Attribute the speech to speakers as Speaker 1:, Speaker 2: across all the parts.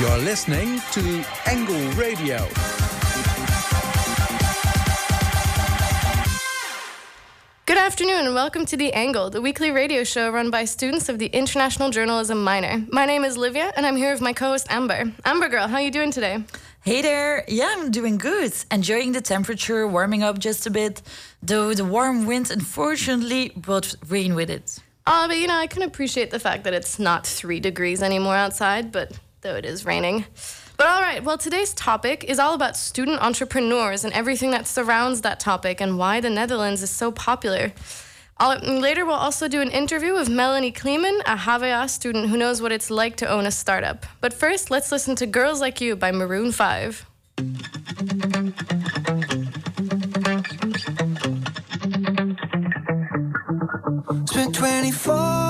Speaker 1: You're listening to Angle Radio.
Speaker 2: Good afternoon and welcome to The Angle, the weekly radio show run by students of the International Journalism minor. My name is Livia and I'm here with my co-host Amber. Amber girl, how are you doing today?
Speaker 3: Hey there, yeah, I'm doing good. Enjoying the temperature, warming up just a bit, though the warm wind unfortunately brought rain with it.
Speaker 2: Ah, uh, but you know, I can appreciate the fact that it's not three degrees anymore outside, but though it is raining. But all right, well, today's topic is all about student entrepreneurs and everything that surrounds that topic and why the Netherlands is so popular. I'll, later, we'll also do an interview with Melanie Kleeman, a HVA student who knows what it's like to own a startup. But first, let's listen to Girls Like You by Maroon 5.
Speaker 4: Spent 24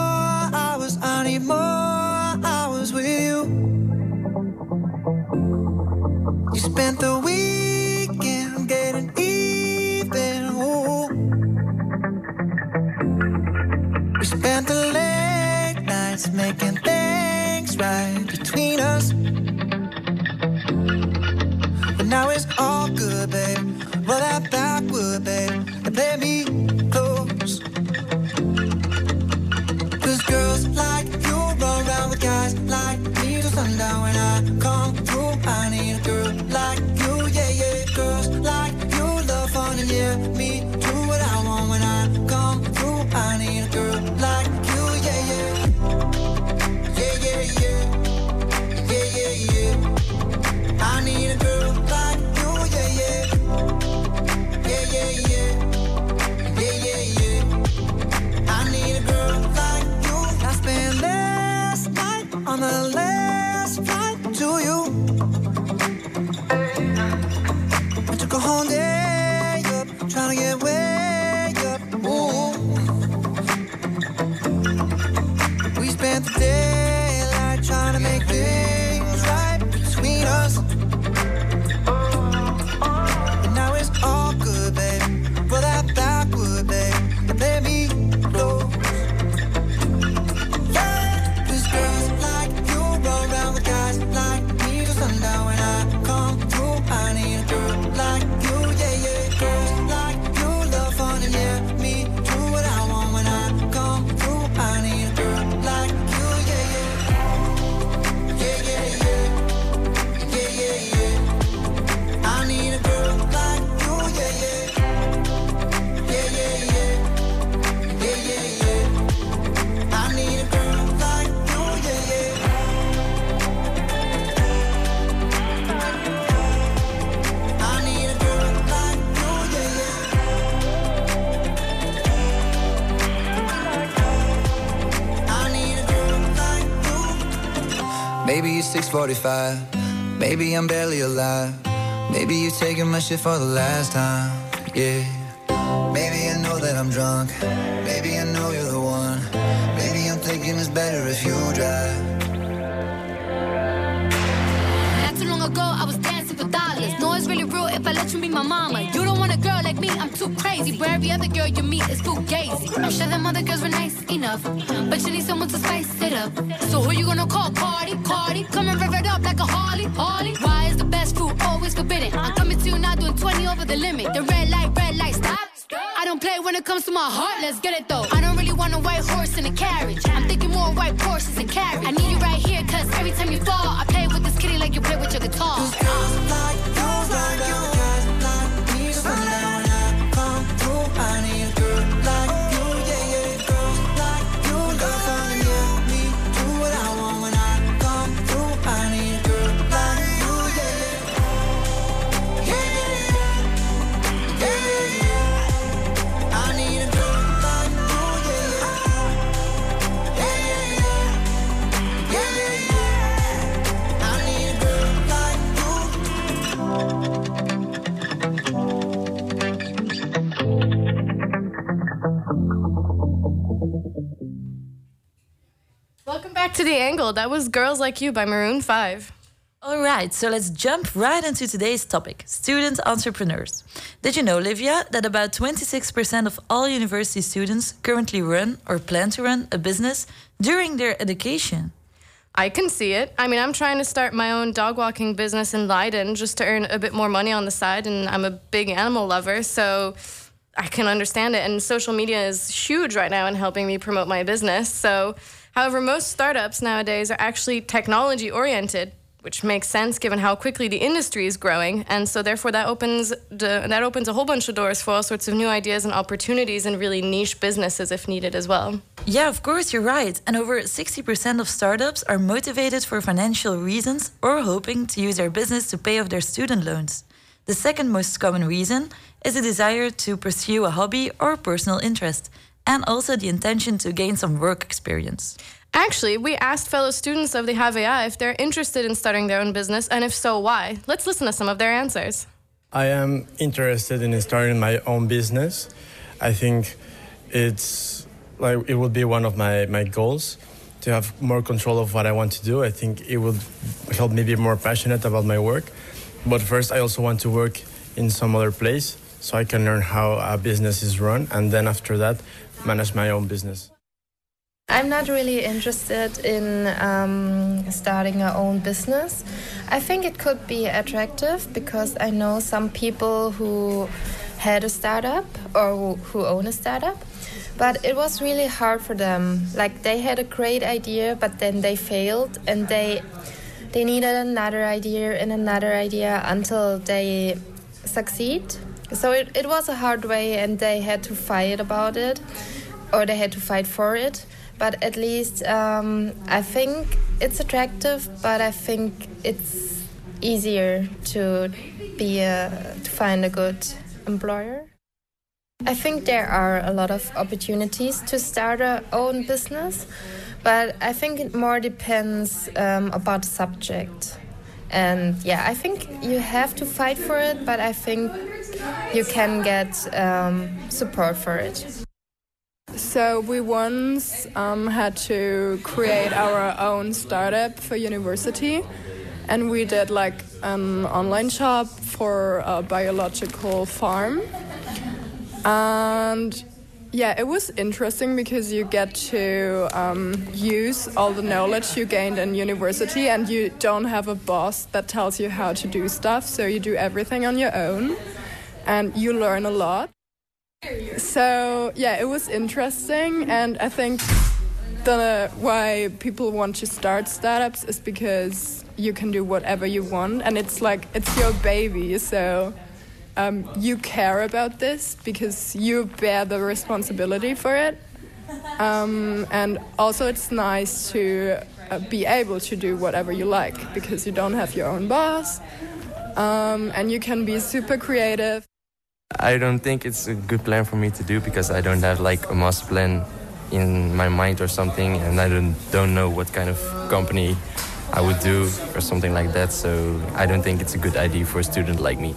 Speaker 5: 645. Maybe I'm barely alive. Maybe you're taking my shit for the last time. Yeah. Maybe I know that I'm drunk. Maybe I know you're the one. Maybe I'm thinking it's better if you drive.
Speaker 6: Not too long ago, I was dancing for dollars. No, it's really real if I let you be my mama. You don't too crazy. Where every other girl you meet is too fugazi. I'm sure them other girls were nice enough, but you need someone to spice it up. So who you gonna call? Cardi, Cardi. Come and rev it up like a Harley, Harley. Why is the best food always forbidden? I'm coming to you now doing 20 over the limit. The red light, red light, stop. I don't play when it comes to my heart, let's get it though. I don't really want a white horse in a carriage. I'm thinking more white horses and carriage. I need you right here, cause every time you fall, I play with this kitty like you play with your guitar.
Speaker 2: Back to The Angle. That was Girls Like You by Maroon 5.
Speaker 3: All right, so let's jump right into today's topic student entrepreneurs. Did you know, Livia, that about 26% of all university students currently run or plan to run a business during their education?
Speaker 2: I can see it. I mean, I'm trying to start my own dog walking business in Leiden just to earn a bit more money on the side, and I'm a big animal lover, so I can understand it. And social media is huge right now in helping me promote my business. So, however, most startups nowadays are actually technology oriented which makes sense given how quickly the industry is growing. And so therefore that opens the, that opens a whole bunch of doors for all sorts of new ideas and opportunities and really niche businesses if needed as well.
Speaker 3: Yeah of course you're right. And over 60% of startups are motivated for financial reasons or hoping to use their business to pay off their student loans. The second most common reason is a desire to pursue a hobby or personal interest and also the intention to gain some work experience
Speaker 2: Actually, we asked fellow students of the HVA if they're interested in starting their own business, and if so, why. Let's listen to some of their answers.
Speaker 7: I am interested in starting my own business. I think it's like it would be one of my, my goals to have more control of what I want to do. I think it would help me be more passionate about my work. But first, I also want to work in some other place so I can learn how a business is run, and then after that, manage my own business.
Speaker 8: I'm not really interested in um, starting our own business. I think it could be attractive because I know some people who had a startup or who own a startup, but it was really hard for them. Like they had a great idea, but then they failed and they they needed another idea and another idea until they succeed. So it, it was a hard way and they had to fight about it or they had to fight for it but at least um, I think it's attractive. But I think it's easier to be a, to find a good employer. I think there are a lot of opportunities to start our own business, but I think it more depends um, about the subject. And yeah, I think you have to fight for it, but I think you can get um, support for it.
Speaker 9: So we once um, had to create our own startup for university, and we did like an online shop for a biological farm. And yeah, it was interesting because you get to um, use all the knowledge you gained in university, and you don't have a boss that tells you how to do stuff. So you do everything on your own, and you learn a lot. So yeah, it was interesting, and I think the why people want to start startups is because you can do whatever you want, and it's like it's your baby, so. Um, you care about this because you bear the responsibility for it. Um, and also, it's nice to uh, be able to do whatever you like because you don't have your own boss um, and you can be super creative.
Speaker 10: I don't think it's a good plan for me to do because I don't have like a master plan in my mind or something, and I don't don't know what kind of company I would do or something like that. So I don't think it's a good idea for a student like me.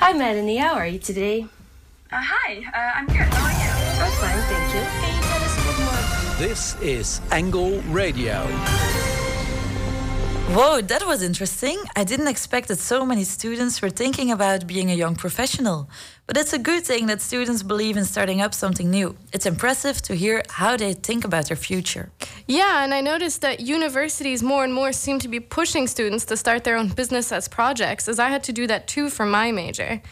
Speaker 11: Hi, Melanie. How are you today?
Speaker 12: Uh, hi, uh, I'm good. How are you?
Speaker 11: I'm fine, thank you. Can you tell us a bit more?
Speaker 1: This is Angle Radio.
Speaker 3: Whoa, that was interesting. I didn't expect that so many students were thinking about being a young professional. But it's a good thing that students believe in starting up something new. It's impressive to hear how they think about their future.
Speaker 2: Yeah, and I noticed that universities more and more seem to be pushing students to start their own business as projects, as I had to do that too for my major.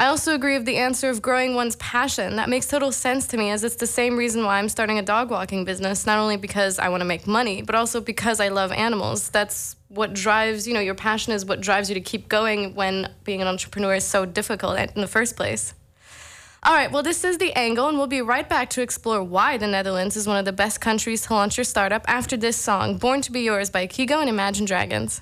Speaker 2: I also agree with the answer of growing one's passion. That makes total sense to me, as it's the same reason why I'm starting a dog walking business, not only because I want to make money, but also because I love animals. That's what drives, you know, your passion is what drives you to keep going when being an entrepreneur is so difficult in the first place. All right, well, this is The Angle, and we'll be right back to explore why the Netherlands is one of the best countries to launch your startup after this song, Born to Be Yours by Kygo and Imagine Dragons.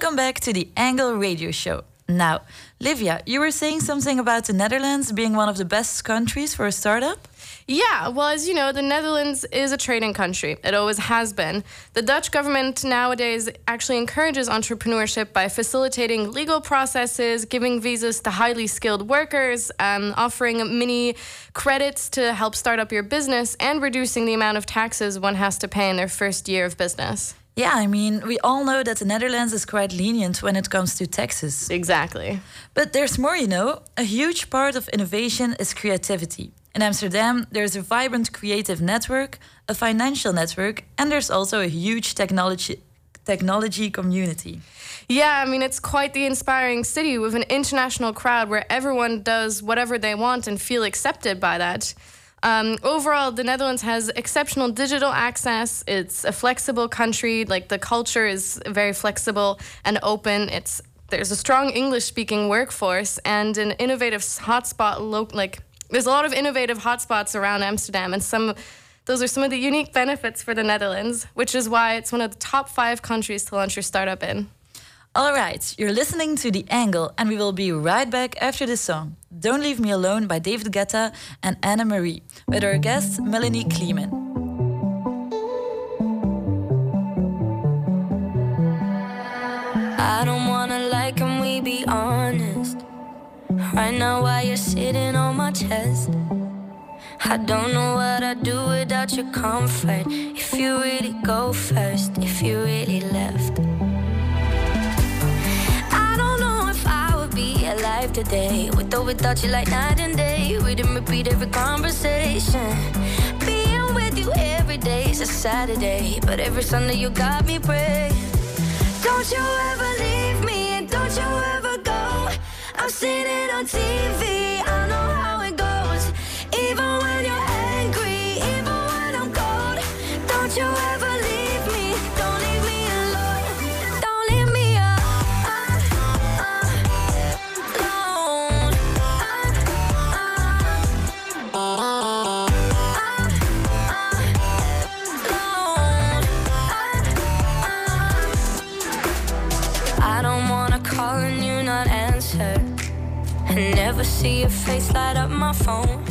Speaker 3: Welcome back to the Angle Radio Show. Now, Livia, you were saying something about the Netherlands being one of the best countries for a startup?
Speaker 2: Yeah, well, as you know, the Netherlands is a trading country. It always has been. The Dutch government nowadays actually encourages entrepreneurship by facilitating legal processes, giving visas to highly skilled workers, um, offering mini credits to help start up your business, and reducing the amount of taxes one has to pay in their first year of business.
Speaker 3: Yeah, I mean, we all know that the Netherlands is quite lenient when it comes to taxes.
Speaker 2: Exactly.
Speaker 3: But there's more, you know. A huge part of innovation is creativity. In Amsterdam, there's a vibrant creative network, a financial network, and there's also a huge technology technology community.
Speaker 2: Yeah, I mean, it's quite the inspiring city with an international crowd where everyone does whatever they want and feel accepted by that. Um, overall, the Netherlands has exceptional digital access. It's a flexible country. Like the culture is very flexible and open. It's there's a strong English-speaking workforce and an innovative hotspot. Lo- like there's a lot of innovative hotspots around Amsterdam, and some those are some of the unique benefits for the Netherlands, which is why it's one of the top five countries to launch your startup in.
Speaker 3: All right, you're listening to The Angle, and we will be right back after this song. Don't Leave Me Alone by David Guetta and Anne Marie, with our guest Melanie Kleeman.
Speaker 13: I don't wanna lie, can we be honest? Right now, while you're sitting on my chest, I don't know what I'd do without your comfort. If you really go first, if you really left. Alive today with or without you, like night and day. Read and repeat every conversation. Being with you every day is a Saturday, but every Sunday you got me praying. Don't you ever leave me, and don't you ever go. I've seen it on TV, my phone.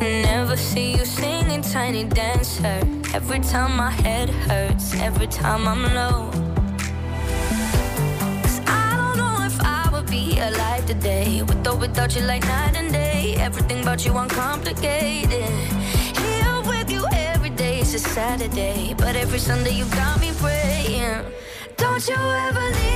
Speaker 13: Never see you singing tiny dancer. Every time my head hurts, every time I'm low. 'Cause I don't know if I would be alive today. With or without you, like night and day. Everything about you uncomplicated. Here with you every day is a Saturday. But every Sunday you got me praying. Don't you ever leave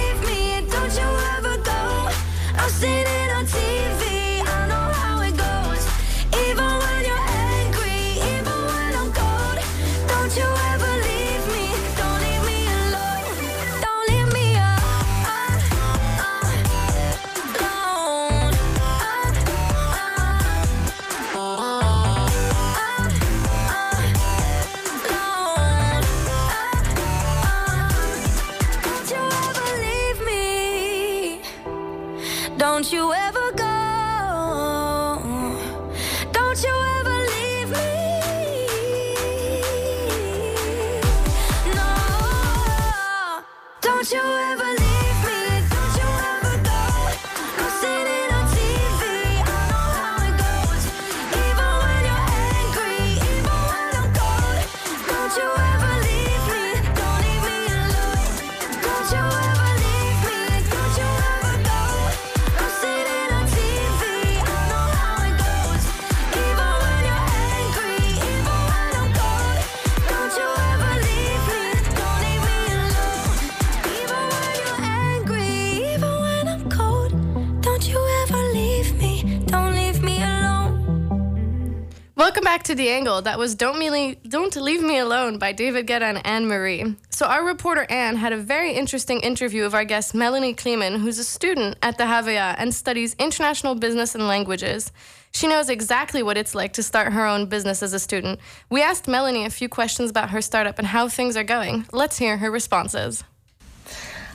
Speaker 2: back to The Angle. That was Don't, Me, Don't Leave Me Alone by David Guetta and Anne Marie. So, our reporter Anne had a very interesting interview of our guest Melanie Kleeman, who's a student at the HVA and studies international business and languages. She knows exactly what it's like to start her own business as a student. We asked Melanie a few questions about her startup and how things are going. Let's hear her responses.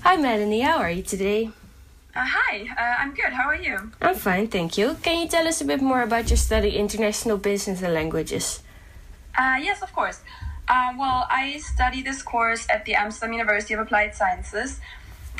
Speaker 11: Hi, Melanie. How are you today?
Speaker 12: Uh, hi, uh, I'm good. How are you?
Speaker 11: I'm fine, thank you. Can you tell us a bit more about your study international business and languages?
Speaker 12: Uh, yes, of course. Uh, well, I study this course at the Amsterdam University of Applied Sciences,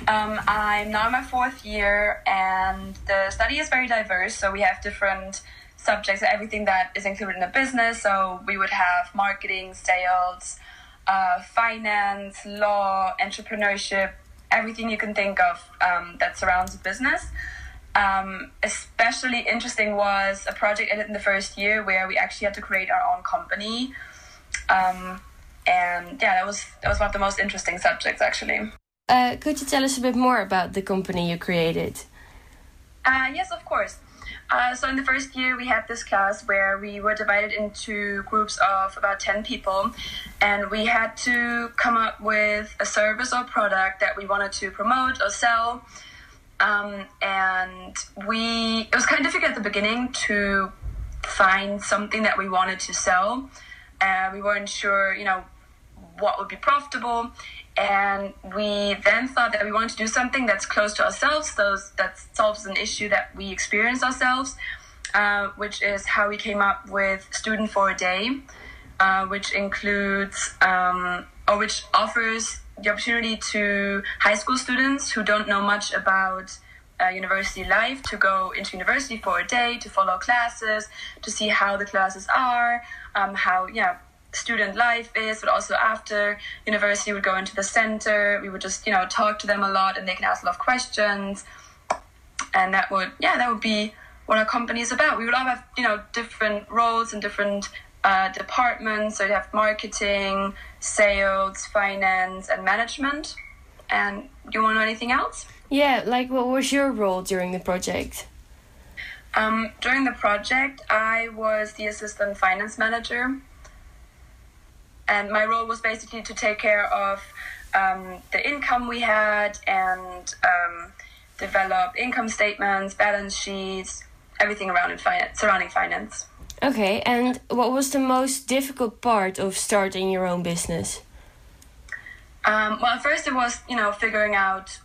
Speaker 12: Um, I'm now in my fourth year, and the study is very diverse. So we have different subjects, everything that is included in a business. So we would have marketing, sales, uh, finance, law, entrepreneurship, everything you can think of um, that surrounds a business. Um, especially interesting was a project I did in the first year where we actually had to create our own company. Um, and yeah, that was that was one of the most interesting subjects actually.
Speaker 11: Uh, could you tell us a bit more about the company you created?
Speaker 12: Uh, yes, of course. Uh, so in the first year, we had this class where we were divided into groups of about 10 people, and we had to come up with a service or product that we wanted to promote or sell. Um, and we, it was kind of difficult at the beginning to find something that we wanted to sell. Uh, we weren't sure, you know, what would be profitable. And we then thought that we wanted to do something that's close to ourselves, so that solves an issue that we experience ourselves, uh, which is how we came up with Student for a Day, uh, which includes um, or which offers the opportunity to high school students who don't know much about uh, university life to go into university for a day to follow classes to see how the classes are um, how yeah student life is but also after university would go into the center. We would just you know talk to them a lot and they can ask a lot of questions. And that would yeah that would be what our company is about. We would all have you know different roles and different uh, departments. So you have marketing sales finance and management. And do you want to know anything else?
Speaker 11: Yeah, like what was your role during the project?
Speaker 12: Um, during the project, I was the assistant finance manager, and my role was basically to take care of um, the income we had and um, develop income statements, balance sheets, everything around in finance, surrounding finance.
Speaker 11: Okay, and what was the most difficult part of starting your own business?
Speaker 12: Um, well, at first it was you know figuring out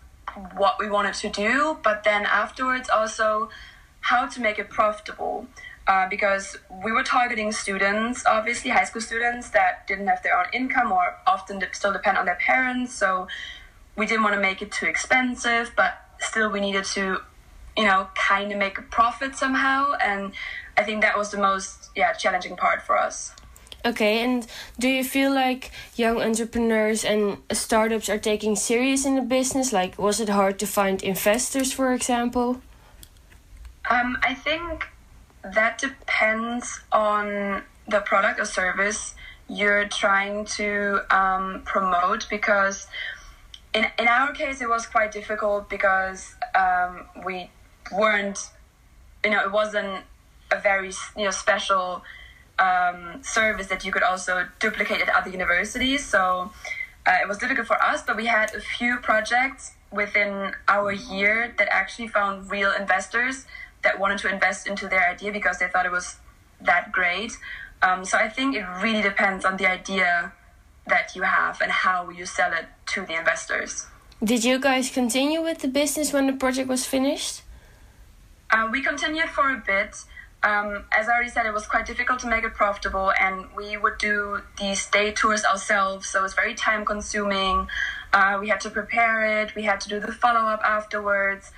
Speaker 12: what we wanted to do, but then afterwards also how to make it profitable. Uh, because we were targeting students, obviously high school students that didn't have their own income or often still depend on their parents. So we didn't want to make it too expensive, but still we needed to, you know, kind of make a profit somehow. And I think that was the most yeah challenging part for us.
Speaker 11: Okay, and do you feel like young entrepreneurs and startups are taking serious in the business? Like, was it hard to find investors, for example?
Speaker 12: Um, I think that depends on the product or service you're trying to um, promote because in, in our case it was quite difficult because um, we weren't you know it wasn't a very you know special um, service that you could also duplicate at other universities. So uh, it was difficult for us but we had a few projects within our year that actually found real investors that wanted to invest into their idea because they thought it was that great. Um, so I think it really depends on the idea that you have and how you sell it to the investors.
Speaker 11: Did you guys continue with the business when the project was finished?
Speaker 12: Uh, we continued for a bit. Um, as I already said, it was quite difficult to make it profitable, and we would do these day tours ourselves, so it was very time consuming. Uh, we had to prepare it, we had to do the follow up afterwards.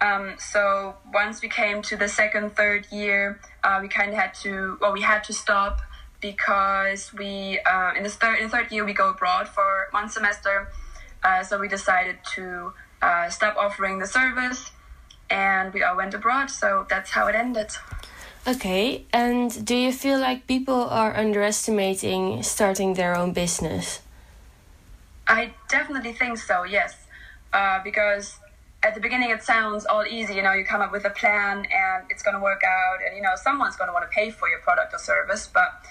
Speaker 12: Um, so once we came to the second, third year, uh, we kind of had to, well, we had to stop because we, uh, in the third, in the third year, we go abroad for one semester. Uh, so we decided to uh, stop offering the service, and we all went abroad. So that's how it ended.
Speaker 11: Okay, and do you feel like people are underestimating starting their own business?
Speaker 12: I definitely think so. Yes, uh, because at the beginning it sounds all easy. You know, you come up with a plan and it's going to work out, and you know someone's going to want to pay for your product or service. But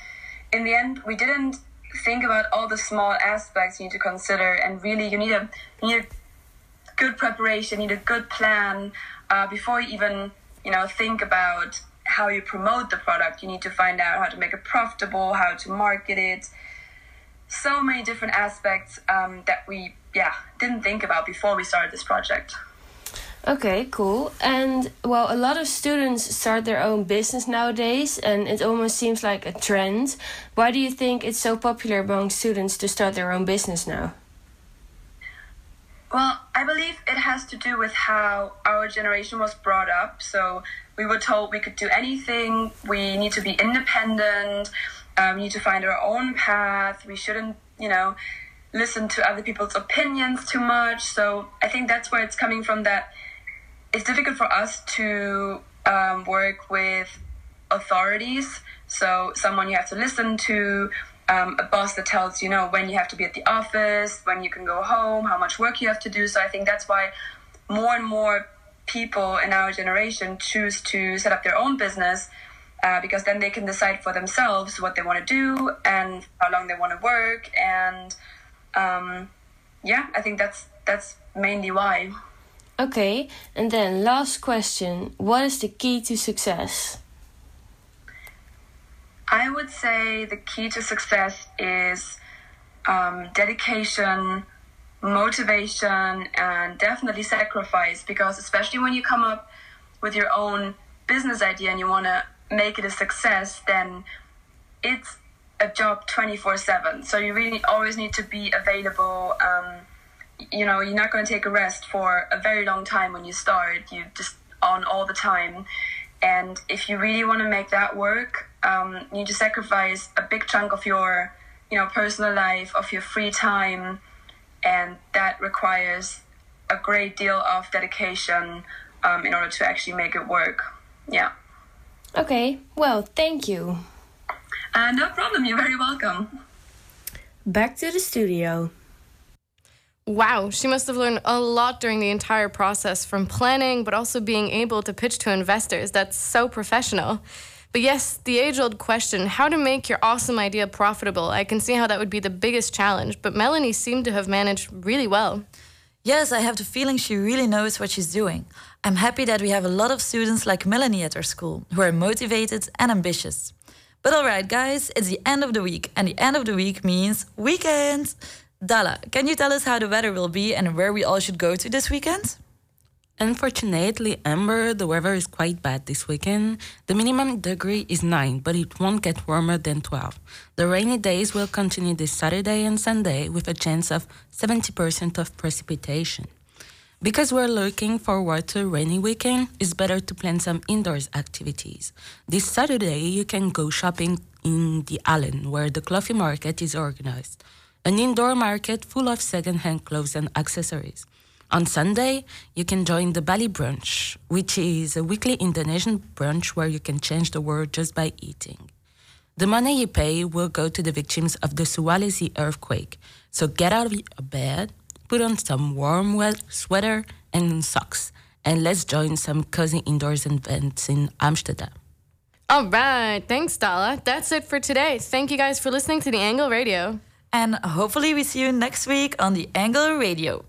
Speaker 12: in the end, we didn't think about all the small aspects you need to consider, and really, you need a you need a good preparation, you need a good plan uh, before you even you know think about how you promote the product. You need to find out how to make it profitable, how to market it. So many different aspects um, that we yeah didn't think about before we started this project.
Speaker 11: Okay, cool. And well, a lot of students start their own business nowadays, and it almost seems like a trend. Why do you think it's so popular among students to start their own business now?
Speaker 12: Well, I believe it has to do with how our generation was brought up. So we were told we could do anything. We need to be independent. Um, we need to find our own path. We shouldn't, you know, listen to other people's opinions too much. So I think that's where it's coming from. That it's difficult for us to um, work with authorities. So someone you have to listen to, um, a boss that tells you know when you have to be at the office, when you can go home, how much work you have to do. So I think that's why more and more people in our generation choose to set up their own business uh, because then they can decide for themselves what they want to do and how long they want to work and um, yeah i think that's that's mainly why
Speaker 11: Okay, and then last question What is the key to success?
Speaker 12: I would say the key to success is um, dedication, motivation, and definitely sacrifice. Because especially when you come up with your own business idea and you want to make it a success, then it's a job 24 7. So you really always need to be available. Um, you know, you're not going to take a rest for a very long time when you start. You just on all the time. And if you really want to make that work, um, you need to sacrifice a big chunk of your, you know, personal life, of your free time, and that requires a great deal of dedication um, in order to actually make it work. Yeah.
Speaker 11: Okay, well, thank you.
Speaker 12: Uh, no problem. You're very welcome.
Speaker 11: Back to the studio.
Speaker 2: Wow, she must have learned a lot during the entire process from planning, but also being able to pitch to investors. That's so professional. But yes, the age old question how to make your awesome idea profitable. I can see how that would be the biggest challenge, but Melanie seemed to have managed really well.
Speaker 13: Yes, I have the feeling she really knows what she's doing. I'm happy that we have a lot of students like Melanie at our school who are motivated and ambitious. But alright, guys, it's the end of the week, and the end of the week means weekend. Dala, can you tell us how the weather will be and where we all should go to this weekend?
Speaker 14: Unfortunately, Amber, the weather is quite bad this weekend. The minimum degree is 9, but it won't get warmer than 12. The rainy days will continue this Saturday and Sunday with a chance of 70% of precipitation. Because we're looking forward to a rainy weekend, it's better to plan some indoors activities. This Saturday, you can go shopping in the Allen, where the coffee market is organized, an indoor market full of second-hand clothes and accessories. On Sunday, you can join the Bali Brunch, which is a weekly Indonesian brunch where you can change the world just by eating. The money you pay will go to the victims of the Sulawesi earthquake. So get out of your bed, put on some warm sweater and socks, and let's join some cozy indoors events in Amsterdam.
Speaker 2: All right, thanks, Dala. That's it for today. Thank you guys for listening to the Angle Radio.
Speaker 13: And hopefully, we see you next week on the Angle Radio.